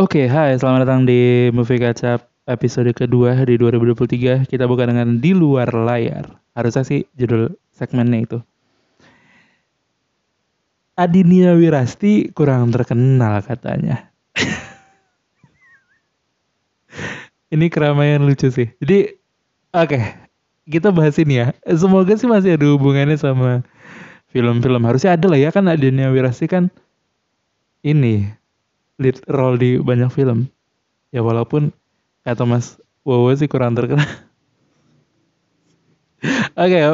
Oke, hai, selamat datang di Movie Kacap episode kedua di 2023. Kita buka dengan Di Luar Layar. Harusnya sih judul segmennya itu. Adinia Wirasti kurang terkenal katanya. ini keramaian lucu sih. Jadi, oke, kita bahas ini ya. Semoga sih masih ada hubungannya sama film-film. Harusnya ada lah ya kan Adinia Wirasti kan ini lead role di banyak film. Ya walaupun kata Mas Wowo sih kurang terkenal. Oke, okay,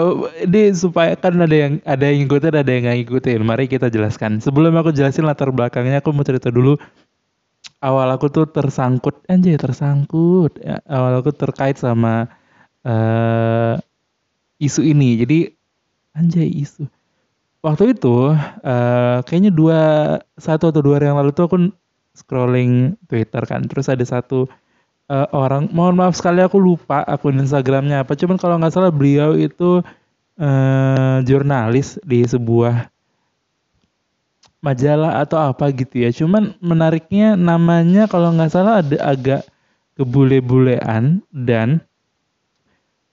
ini supaya kan ada yang ada yang ngikutin, ada yang nggak ngikutin. Mari kita jelaskan. Sebelum aku jelasin latar belakangnya, aku mau cerita dulu. Awal aku tuh tersangkut, anjay tersangkut. Ya, awal aku terkait sama uh, isu ini. Jadi anjay isu. Waktu itu uh, kayaknya dua satu atau dua hari yang lalu tuh aku scrolling Twitter kan. Terus ada satu uh, orang mohon maaf sekali aku lupa akun Instagramnya apa cuman kalau nggak salah beliau itu uh, jurnalis di sebuah majalah atau apa gitu ya. Cuman menariknya namanya kalau nggak salah ada agak kebule-bulean dan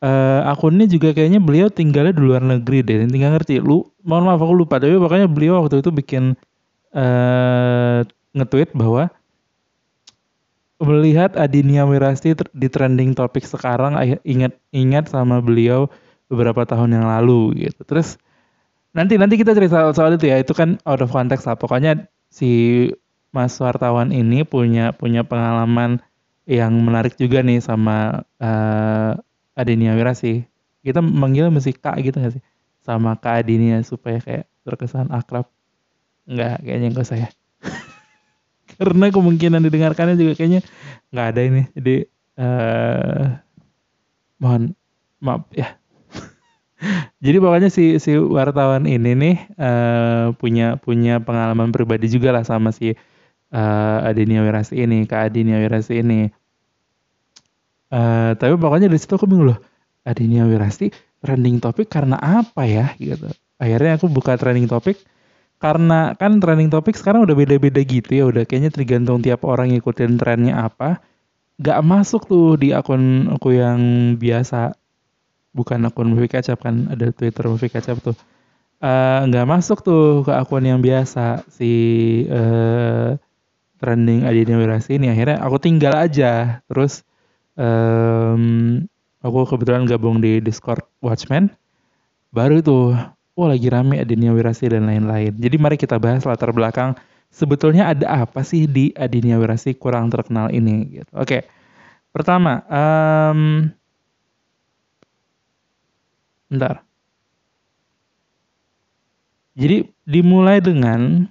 uh, akunnya juga kayaknya beliau tinggalnya di luar negeri deh tinggal ngerti. Lu mohon maaf aku lupa tapi pokoknya beliau waktu itu bikin uh, nge-tweet bahwa melihat Adinia Wirasti di trending topik sekarang ingat-ingat sama beliau beberapa tahun yang lalu gitu. Terus nanti nanti kita cerita soal, soal itu ya. Itu kan out of context lah. Pokoknya si Mas wartawan ini punya punya pengalaman yang menarik juga nih sama uh, Adinia Wirasti. Kita manggil mesti Kak gitu gak sih? Sama Kak Adinia supaya kayak terkesan akrab. Enggak, kayaknya enggak saya. Karena kemungkinan didengarkannya juga kayaknya nggak ada ini. Jadi uh, mohon maaf ya. Jadi pokoknya si si wartawan ini nih uh, punya punya pengalaman pribadi juga lah sama si uh, Adinia Wirasi ini kak Adinia Wirasi ini. Uh, tapi pokoknya dari situ aku bingung loh Adinia Wirasti trending topik karena apa ya gitu. Akhirnya aku buka trending topik karena kan trending topik sekarang udah beda-beda gitu ya udah kayaknya tergantung tiap orang ngikutin trennya apa. Gak masuk tuh di akun aku yang biasa. Bukan akun movie kacap kan ada twitter movie kacap tuh. Uh, nggak masuk tuh ke akun yang biasa si uh, trending Adina Wirasi ini. Akhirnya aku tinggal aja. Terus um, aku kebetulan gabung di Discord Watchmen. Baru tuh wah lagi rame Adinia Wirasi dan lain-lain. Jadi mari kita bahas latar belakang sebetulnya ada apa sih di Adinia Wirasi kurang terkenal ini gitu. Oke. Pertama, um, bentar. Jadi dimulai dengan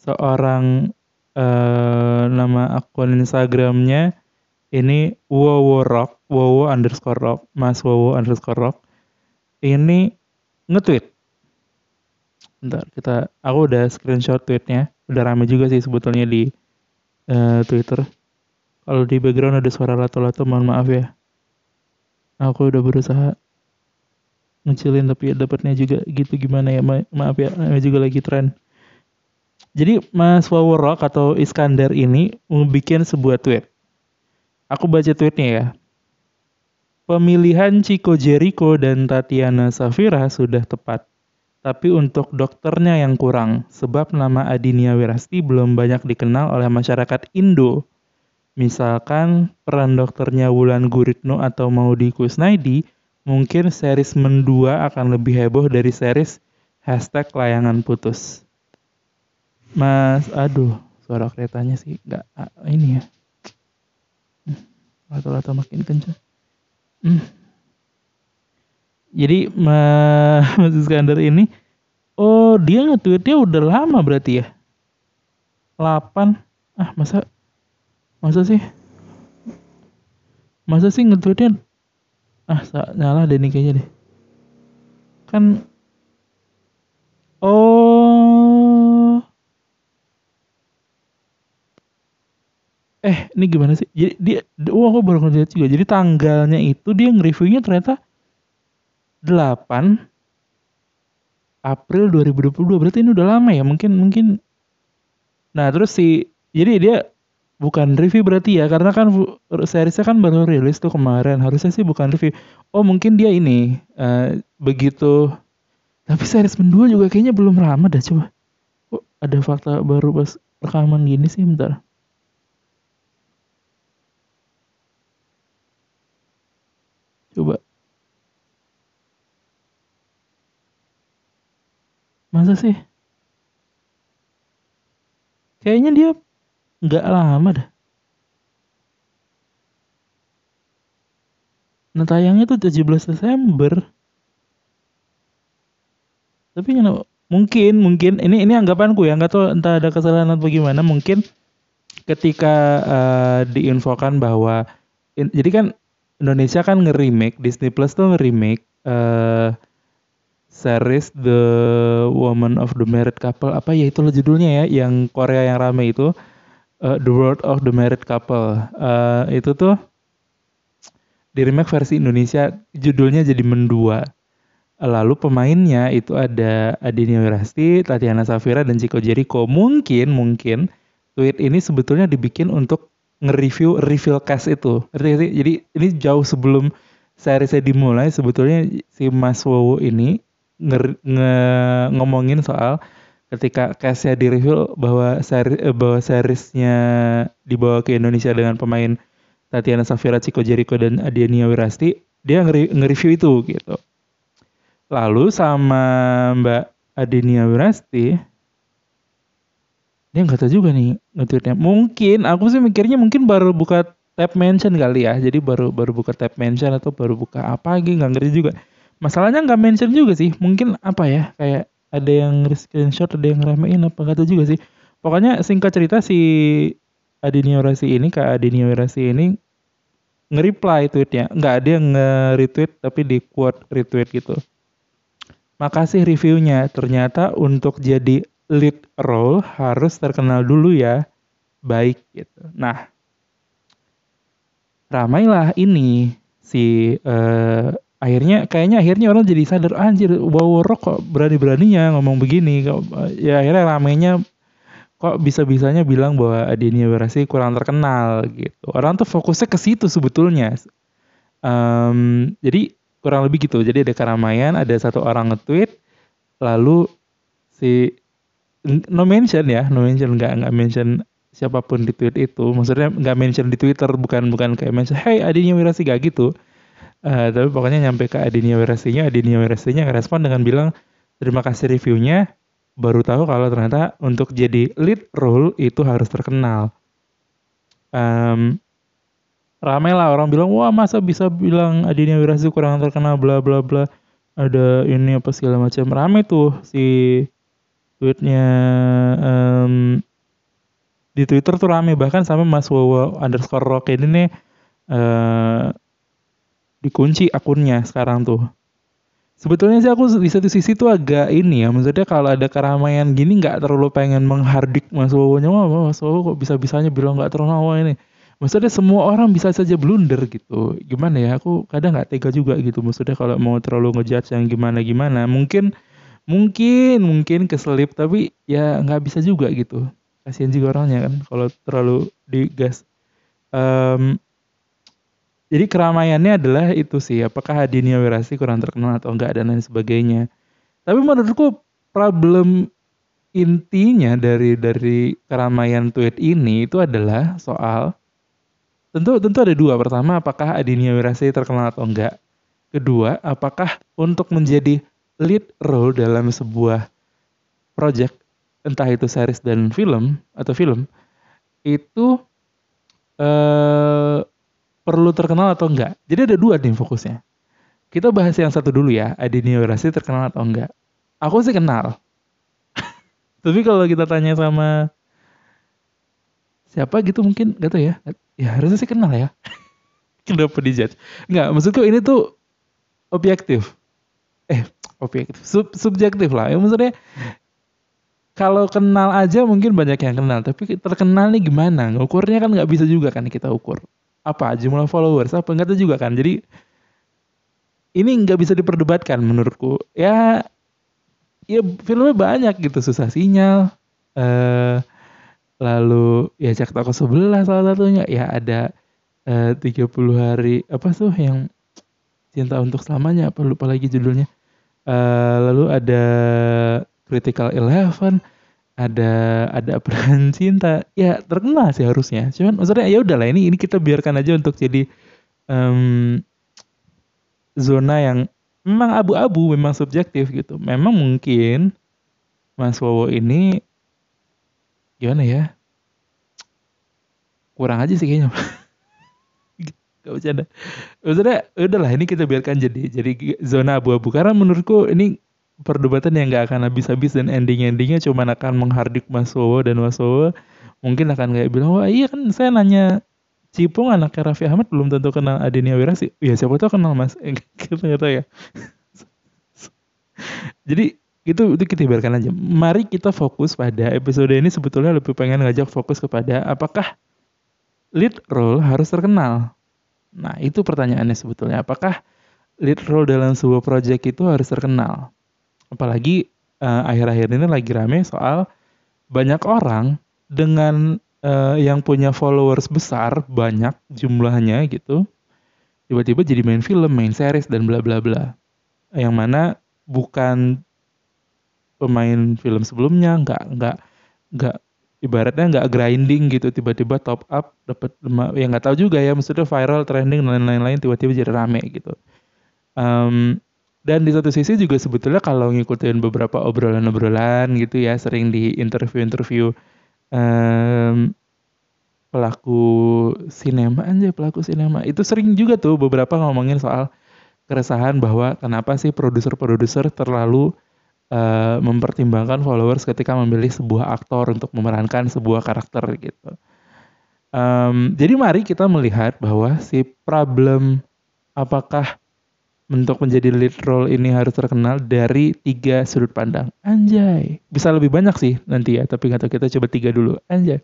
seorang uh, nama akun Instagramnya ini Wowo Rock, Wowo underscore Rock, Mas Wowo underscore Rock. Ini nge-tweet Bentar, kita aku udah screenshot tweetnya. Udah rame juga sih sebetulnya di uh, Twitter. Kalau di background ada suara lato-lato, mohon maaf ya. Aku udah berusaha ngecilin tapi dapatnya juga gitu gimana ya Ma maaf ya ini juga lagi tren jadi Mas Waworok atau Iskandar ini membuat sebuah tweet aku baca tweetnya ya pemilihan Chico Jericho dan Tatiana Safira sudah tepat tapi untuk dokternya yang kurang, sebab nama Adinia Wirasti belum banyak dikenal oleh masyarakat Indo. Misalkan peran dokternya Wulan Guritno atau Maudi Kusnaidi, mungkin series Mendua akan lebih heboh dari series hashtag layangan putus. Mas, aduh, suara keretanya sih nggak ah, ini ya. Hmm, makin kencang. Hmm jadi Mas Iskandar ini oh dia nge-tweetnya udah lama berarti ya? 8 ah masa masa sih? Masa sih nge-tweetnya? Ah salah deh nih kayaknya deh. Kan oh eh ini gimana sih? Jadi dia oh aku baru ngeliat juga. Jadi tanggalnya itu dia nge-reviewnya ternyata 8 April 2022 berarti ini udah lama ya? Mungkin mungkin. Nah terus si jadi dia bukan review berarti ya? Karena kan seriesnya kan baru rilis tuh kemarin. Harusnya sih bukan review. Oh mungkin dia ini uh, begitu. Tapi series mendua juga kayaknya belum lama dah coba. Oh, ada fakta baru pas rekaman gini sih bentar. Coba masa sih kayaknya dia nggak lama dah. Nah tayangnya tuh 17 Desember. Tapi kenapa? Mungkin, mungkin ini ini anggapanku ya, nggak tahu entah ada kesalahan atau bagaimana. Mungkin ketika uh, diinfokan bahwa in, jadi kan Indonesia kan nge-remake Disney Plus tuh nge-remake uh, series The Woman of the Married Couple apa ya itu judulnya ya yang Korea yang rame itu uh, The World of the Married Couple. Uh, itu tuh di remake versi Indonesia judulnya jadi Mendua. Lalu pemainnya itu ada Adinia Wirasti, Tatiana Safira, dan Chico Jericho. Mungkin, mungkin tweet ini sebetulnya dibikin untuk nge-review reveal cast itu. Jadi ini jauh sebelum seriesnya dimulai sebetulnya si Mas Wowo ini nge, nge ngomongin soal ketika case-nya di review bahwa seri, eh, bahwa seriesnya dibawa ke Indonesia dengan pemain Tatiana Safira, Chico Jericho dan Adiania Wirasti, dia nge-review itu gitu. Lalu sama Mbak Adinia Wirasti, dia nggak tahu juga nih nge Mungkin aku sih mikirnya mungkin baru buka tab mention kali ya. Jadi baru baru buka tab mention atau baru buka apa lagi nggak ngerti juga. Masalahnya nggak mention juga sih. Mungkin apa ya kayak ada yang screenshot ada yang ramein apa kata juga sih. Pokoknya singkat cerita si Adinio Rasi ini kak Adinio Rasi ini nge-reply tweetnya. Nggak ada yang nge-retweet tapi di quote retweet gitu. Makasih reviewnya. Ternyata untuk jadi lead role harus terkenal dulu ya. Baik gitu. Nah ramailah ini si uh, akhirnya kayaknya akhirnya orang jadi sadar anjir wow rock kok berani-beraninya ngomong begini ya akhirnya ramenya kok bisa-bisanya bilang bahwa Adenia Wirasi kurang terkenal gitu. Orang tuh fokusnya ke situ sebetulnya. Um, jadi kurang lebih gitu. Jadi ada keramaian ada satu orang nge-tweet lalu si no mention ya no mention nggak nggak mention siapa pun di tweet itu. Maksudnya nggak mention di Twitter bukan bukan kayak mention hey Adenia Wirasi gak gitu Uh, tapi pokoknya nyampe ke Adinia Wirasinya, Adinia Wirasinya ngerespon dengan bilang terima kasih reviewnya, baru tahu kalau ternyata untuk jadi lead role itu harus terkenal. Um, ramai lah orang bilang wah masa bisa bilang Adinia Wirasi kurang terkenal bla bla bla. Ada ini apa segala macam. Rame tuh si tweetnya um, di Twitter tuh rame. Bahkan sampai Mas Wawa underscore rock ini nih uh, dikunci akunnya sekarang tuh. Sebetulnya sih aku di satu sisi tuh agak ini ya, maksudnya kalau ada keramaian gini nggak terlalu pengen menghardik Mas Wowo-nya, wah Mas Wowo kok bisa-bisanya bilang nggak terlalu ini. Maksudnya semua orang bisa saja blunder gitu. Gimana ya, aku kadang nggak tega juga gitu. Maksudnya kalau mau terlalu ngejudge yang gimana-gimana, mungkin mungkin mungkin keselip tapi ya nggak bisa juga gitu. Kasihan juga orangnya kan kalau terlalu digas. Um, jadi keramaiannya adalah itu sih, apakah Adinia Wirasi kurang terkenal atau enggak dan lain sebagainya. Tapi menurutku problem intinya dari dari keramaian tweet ini itu adalah soal tentu tentu ada dua. Pertama, apakah Adinia Wirasi terkenal atau enggak? Kedua, apakah untuk menjadi lead role dalam sebuah project entah itu series dan film atau film itu eh perlu terkenal atau enggak. Jadi ada dua nih fokusnya. Kita bahas yang satu dulu ya, Adini Wirasti terkenal atau enggak. Aku sih kenal. Tapi kalau kita tanya sama siapa gitu mungkin gak tau ya. Ya harusnya sih kenal ya. Kenapa dijudge? Enggak, maksudku ini tuh objektif. Eh, objektif. Sub, subjektif lah. Ya maksudnya kalau kenal aja mungkin banyak yang kenal. Tapi terkenal nih gimana? Ngukurnya kan nggak bisa juga kan kita ukur apa? Jumlah followers apa? Enggak tahu juga kan. Jadi ini nggak bisa diperdebatkan menurutku. Ya ya filmnya banyak gitu. Susah sinyal uh, lalu ya cek toko sebelah salah satunya. Ya ada eh, 30 hari apa tuh yang cinta untuk selamanya apa lupa lagi judulnya. Eh, lalu ada Critical Eleven ada ada peran cinta. Ya terkenal sih harusnya. Cuman maksudnya ya udahlah ini ini kita biarkan aja untuk jadi em, zona yang memang abu-abu memang subjektif gitu. Memang mungkin Mas Wowo ini gimana ya? Kurang aja sih kayaknya. Gak bercanda. Maksudnya udahlah ini kita biarkan jadi jadi zona abu-abu. Karena menurutku ini perdebatan yang gak akan habis-habis dan ending-endingnya cuma akan menghardik Mas Wowo dan Mas Wowo mungkin akan kayak bilang wah iya kan saya nanya Cipung anaknya Raffi Ahmad belum tentu kenal Adenia Wirasi ya siapa tahu kenal Mas. Kita nggak tahu ya. Jadi itu itu kita biarkan aja. Mari kita fokus pada episode ini sebetulnya lebih pengen ngajak fokus kepada apakah lead role harus terkenal. Nah, itu pertanyaannya sebetulnya. Apakah lead role dalam sebuah project itu harus terkenal? Apalagi uh, akhir-akhir ini lagi rame soal banyak orang dengan uh, yang punya followers besar, banyak jumlahnya gitu, tiba-tiba jadi main film, main series dan bla bla bla. Yang mana bukan pemain film sebelumnya, nggak nggak nggak ibaratnya nggak grinding gitu tiba-tiba top up dapat ya nggak tahu juga ya maksudnya viral trending dan lain-lain tiba-tiba jadi rame gitu um, dan di satu sisi juga sebetulnya kalau ngikutin beberapa obrolan-obrolan gitu ya sering di interview-interview um, pelaku sinema aja pelaku sinema itu sering juga tuh beberapa ngomongin soal keresahan bahwa kenapa sih produser-produser terlalu uh, mempertimbangkan followers ketika memilih sebuah aktor untuk memerankan sebuah karakter gitu. Um, jadi mari kita melihat bahwa si problem apakah untuk menjadi lead role ini harus terkenal dari tiga sudut pandang. Anjay, bisa lebih banyak sih nanti ya, tapi nggak tahu kita coba tiga dulu. Anjay.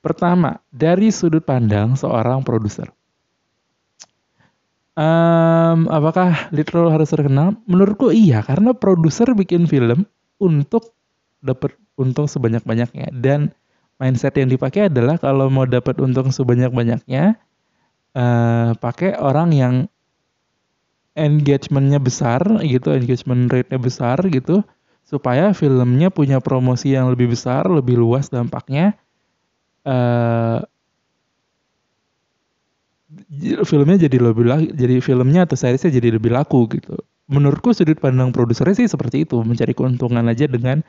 Pertama, dari sudut pandang seorang produser. Um, apakah lead role harus terkenal? Menurutku iya, karena produser bikin film untuk dapat untung sebanyak-banyaknya dan mindset yang dipakai adalah kalau mau dapat untung sebanyak-banyaknya uh, pakai orang yang engagementnya besar gitu, engagement rate-nya besar gitu, supaya filmnya punya promosi yang lebih besar, lebih luas dampaknya. Uh, filmnya jadi lebih laku, jadi filmnya atau seriesnya jadi lebih laku gitu. Menurutku sudut pandang produsernya sih seperti itu, mencari keuntungan aja dengan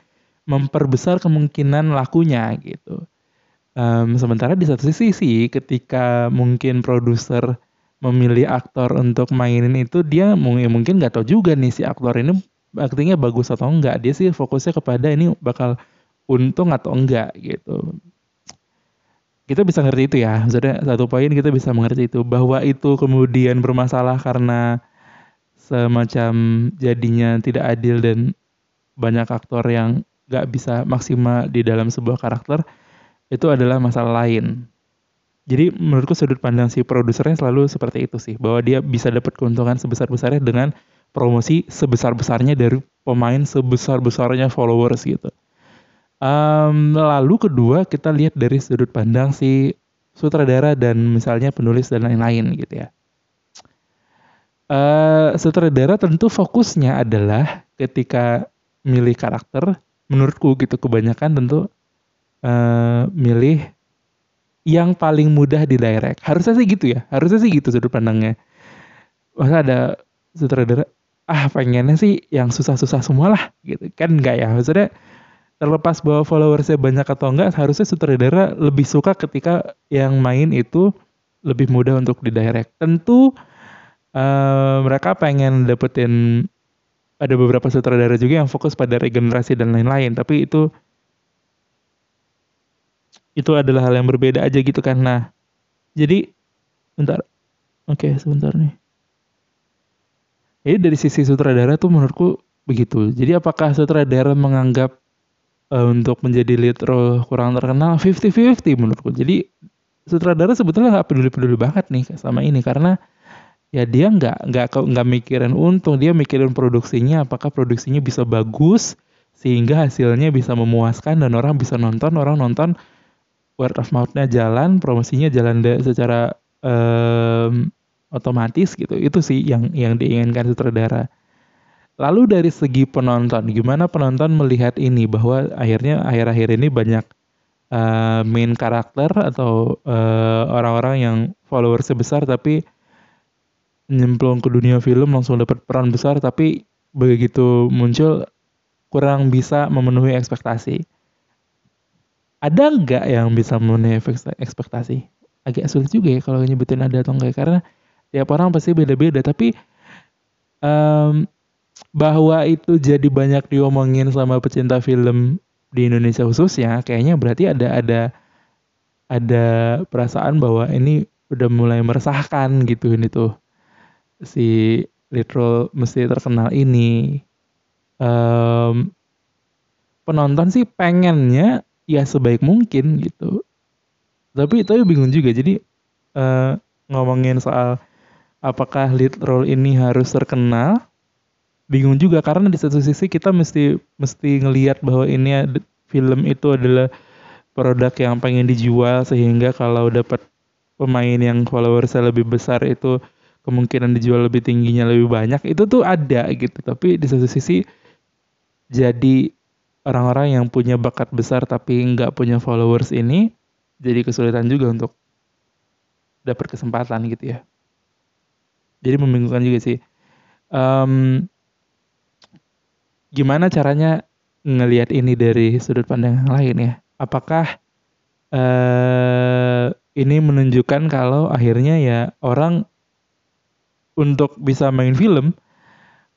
memperbesar kemungkinan lakunya gitu. Um, sementara di satu sisi sih ketika mungkin produser memilih aktor untuk mainin itu dia mungkin mungkin nggak tahu juga nih si aktor ini aktingnya bagus atau enggak dia sih fokusnya kepada ini bakal untung atau enggak gitu kita bisa ngerti itu ya. Maksudnya satu poin kita bisa mengerti itu bahwa itu kemudian bermasalah karena semacam jadinya tidak adil dan banyak aktor yang gak bisa maksimal di dalam sebuah karakter itu adalah masalah lain. Jadi menurutku sudut pandang si produsernya selalu seperti itu sih, bahwa dia bisa dapat keuntungan sebesar-besarnya dengan promosi sebesar-besarnya dari pemain sebesar-besarnya followers gitu. Um, lalu kedua kita lihat dari sudut pandang si sutradara dan misalnya penulis dan lain-lain gitu ya. Uh, sutradara tentu fokusnya adalah ketika milih karakter, menurutku gitu kebanyakan tentu uh, milih yang paling mudah di direct. Harusnya sih gitu ya, harusnya sih gitu sudut pandangnya. Masa ada sutradara, ah pengennya sih yang susah-susah semua lah gitu kan enggak ya maksudnya terlepas bahwa followersnya banyak atau enggak, harusnya sutradara lebih suka ketika yang main itu lebih mudah untuk didirect. Tentu uh, mereka pengen dapetin ada beberapa sutradara juga yang fokus pada regenerasi dan lain-lain, tapi itu itu adalah hal yang berbeda aja gitu kan. Nah, jadi bentar. Oke, okay, sebentar nih. Jadi dari sisi sutradara tuh menurutku begitu. Jadi apakah sutradara menganggap uh, untuk menjadi lead role kurang terkenal 50-50 menurutku. Jadi sutradara sebetulnya nggak peduli-peduli banget nih sama ini karena ya dia nggak nggak nggak mikirin untung, dia mikirin produksinya apakah produksinya bisa bagus sehingga hasilnya bisa memuaskan dan orang bisa nonton, orang nonton word of mouth-nya jalan, promosinya jalan secara um, otomatis gitu. Itu sih yang yang diinginkan sutradara. Lalu dari segi penonton, gimana penonton melihat ini bahwa akhirnya akhir-akhir ini banyak uh, main karakter atau uh, orang-orang yang followers besar tapi nyemplung ke dunia film langsung dapat peran besar tapi begitu muncul kurang bisa memenuhi ekspektasi. Ada nggak yang bisa memenuhi ekspektasi? Agak sulit juga ya kalau nyebutin ada atau enggak karena tiap orang pasti beda-beda. Tapi um, bahwa itu jadi banyak diomongin sama pecinta film di Indonesia khususnya kayaknya berarti ada ada ada perasaan bahwa ini udah mulai meresahkan gitu ini tuh si literal mesti terkenal ini. Um, penonton sih pengennya ya sebaik mungkin gitu. Tapi itu bingung juga. Jadi uh, ngomongin soal apakah lead role ini harus terkenal bingung juga. Karena di satu sisi kita mesti mesti ngelihat bahwa ini film itu adalah produk yang pengen dijual sehingga kalau dapat pemain yang followersnya lebih besar itu kemungkinan dijual lebih tingginya lebih banyak. Itu tuh ada gitu. Tapi di satu sisi jadi orang-orang yang punya bakat besar tapi nggak punya followers ini jadi kesulitan juga untuk dapat kesempatan gitu ya. Jadi membingungkan juga sih. Um, gimana caranya ngelihat ini dari sudut pandang yang lain ya? Apakah uh, ini menunjukkan kalau akhirnya ya orang untuk bisa main film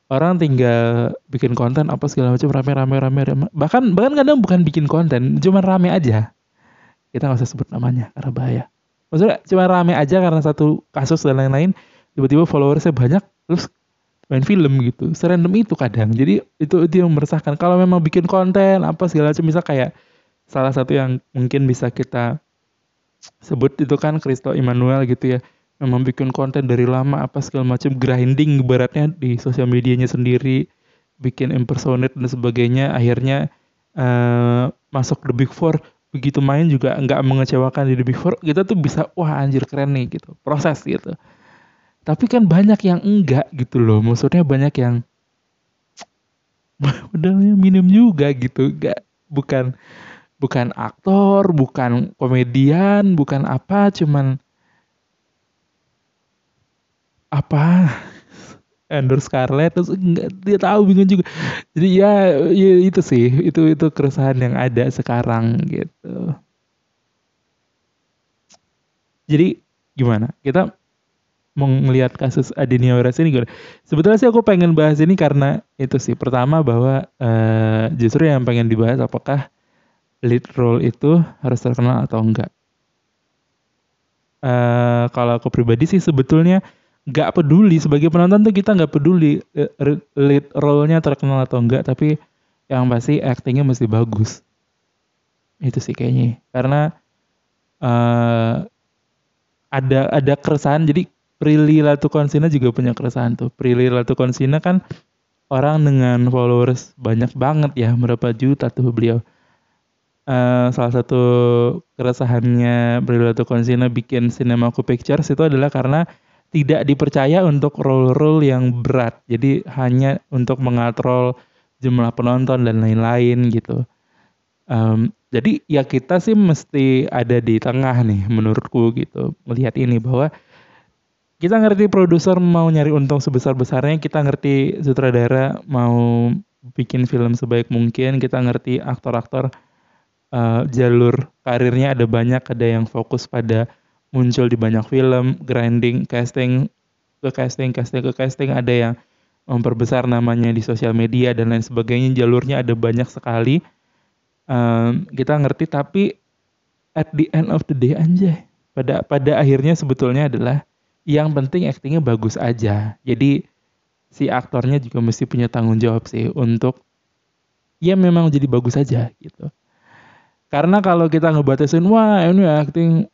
orang tinggal bikin konten apa segala macam rame rame rame rame bahkan bahkan kadang bukan bikin konten cuma rame aja. Kita nggak usah sebut namanya karena bahaya. Maksudnya cuma rame aja karena satu kasus dan lain-lain tiba-tiba followersnya banyak terus main film gitu. Serandom itu kadang. Jadi itu itu yang meresahkan. Kalau memang bikin konten apa segala macam bisa kayak salah satu yang mungkin bisa kita sebut itu kan Kristo Immanuel gitu ya memang bikin konten dari lama apa segala macam grinding ibaratnya di sosial medianya sendiri bikin impersonate dan sebagainya akhirnya uh, masuk the big four. Begitu main juga nggak mengecewakan di the big four kita tuh bisa wah anjir keren nih gitu. Proses gitu. Tapi kan banyak yang enggak gitu loh. Maksudnya banyak yang modalnya minim juga gitu. Enggak bukan bukan aktor bukan komedian bukan apa cuman apa? Andrew Scarlett terus enggak dia tahu bingung juga. Jadi ya, ya itu sih itu itu keresahan yang ada sekarang gitu. Jadi gimana? Kita mau melihat kasus Adenia Weras ini gimana? Sebetulnya sih aku pengen bahas ini karena itu sih. Pertama bahwa uh, justru yang pengen dibahas apakah lead role itu harus terkenal atau enggak. Uh, kalau aku pribadi sih sebetulnya nggak peduli sebagai penonton tuh kita nggak peduli eh, lead role-nya terkenal atau enggak tapi yang pasti actingnya mesti bagus. Itu sih kayaknya. Karena uh, ada ada keresahan. Jadi Prilly Latukonsina juga punya keresahan tuh. Prilly Latukonsina kan orang dengan followers banyak banget ya berapa juta tuh beliau. Uh, salah satu keresahannya Prilly Latukonsina bikin Cinemaku Pictures itu adalah karena tidak dipercaya untuk role-role yang berat. Jadi hanya untuk mengatrol jumlah penonton dan lain-lain gitu. Um, jadi ya kita sih mesti ada di tengah nih menurutku gitu melihat ini bahwa kita ngerti produser mau nyari untung sebesar-besarnya, kita ngerti sutradara mau bikin film sebaik mungkin, kita ngerti aktor-aktor uh, jalur karirnya ada banyak, ada yang fokus pada muncul di banyak film, grinding, casting, ke casting, casting, ke casting, ada yang memperbesar namanya di sosial media dan lain sebagainya, jalurnya ada banyak sekali. Um, kita ngerti tapi at the end of the day anjay, pada pada akhirnya sebetulnya adalah yang penting aktingnya bagus aja. Jadi si aktornya juga mesti punya tanggung jawab sih untuk ya memang jadi bagus aja gitu. Karena kalau kita ngebatasin wah ini acting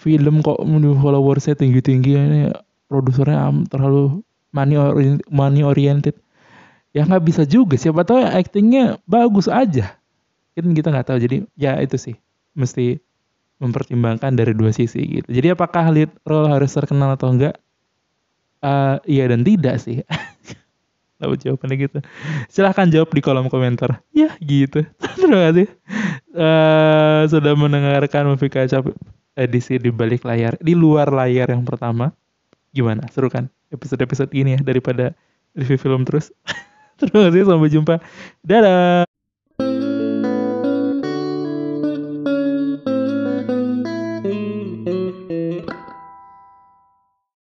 film kok followersnya tinggi-tinggi ini produsernya terlalu money oriented, money oriented ya nggak bisa juga siapa tahu actingnya bagus aja kan kita nggak tahu jadi ya itu sih mesti mempertimbangkan dari dua sisi gitu. Jadi apakah lead role harus terkenal atau enggak? Uh, iya dan tidak sih. Tahu jawabannya gitu. Silahkan jawab di kolom komentar. Ya gitu. Terima kasih. Uh, sudah mendengarkan movie kaca edisi di balik layar. Di luar layar yang pertama. Gimana? Seru kan? Episode-episode ini ya daripada review film terus. Terima kasih. Sampai jumpa. Dadah.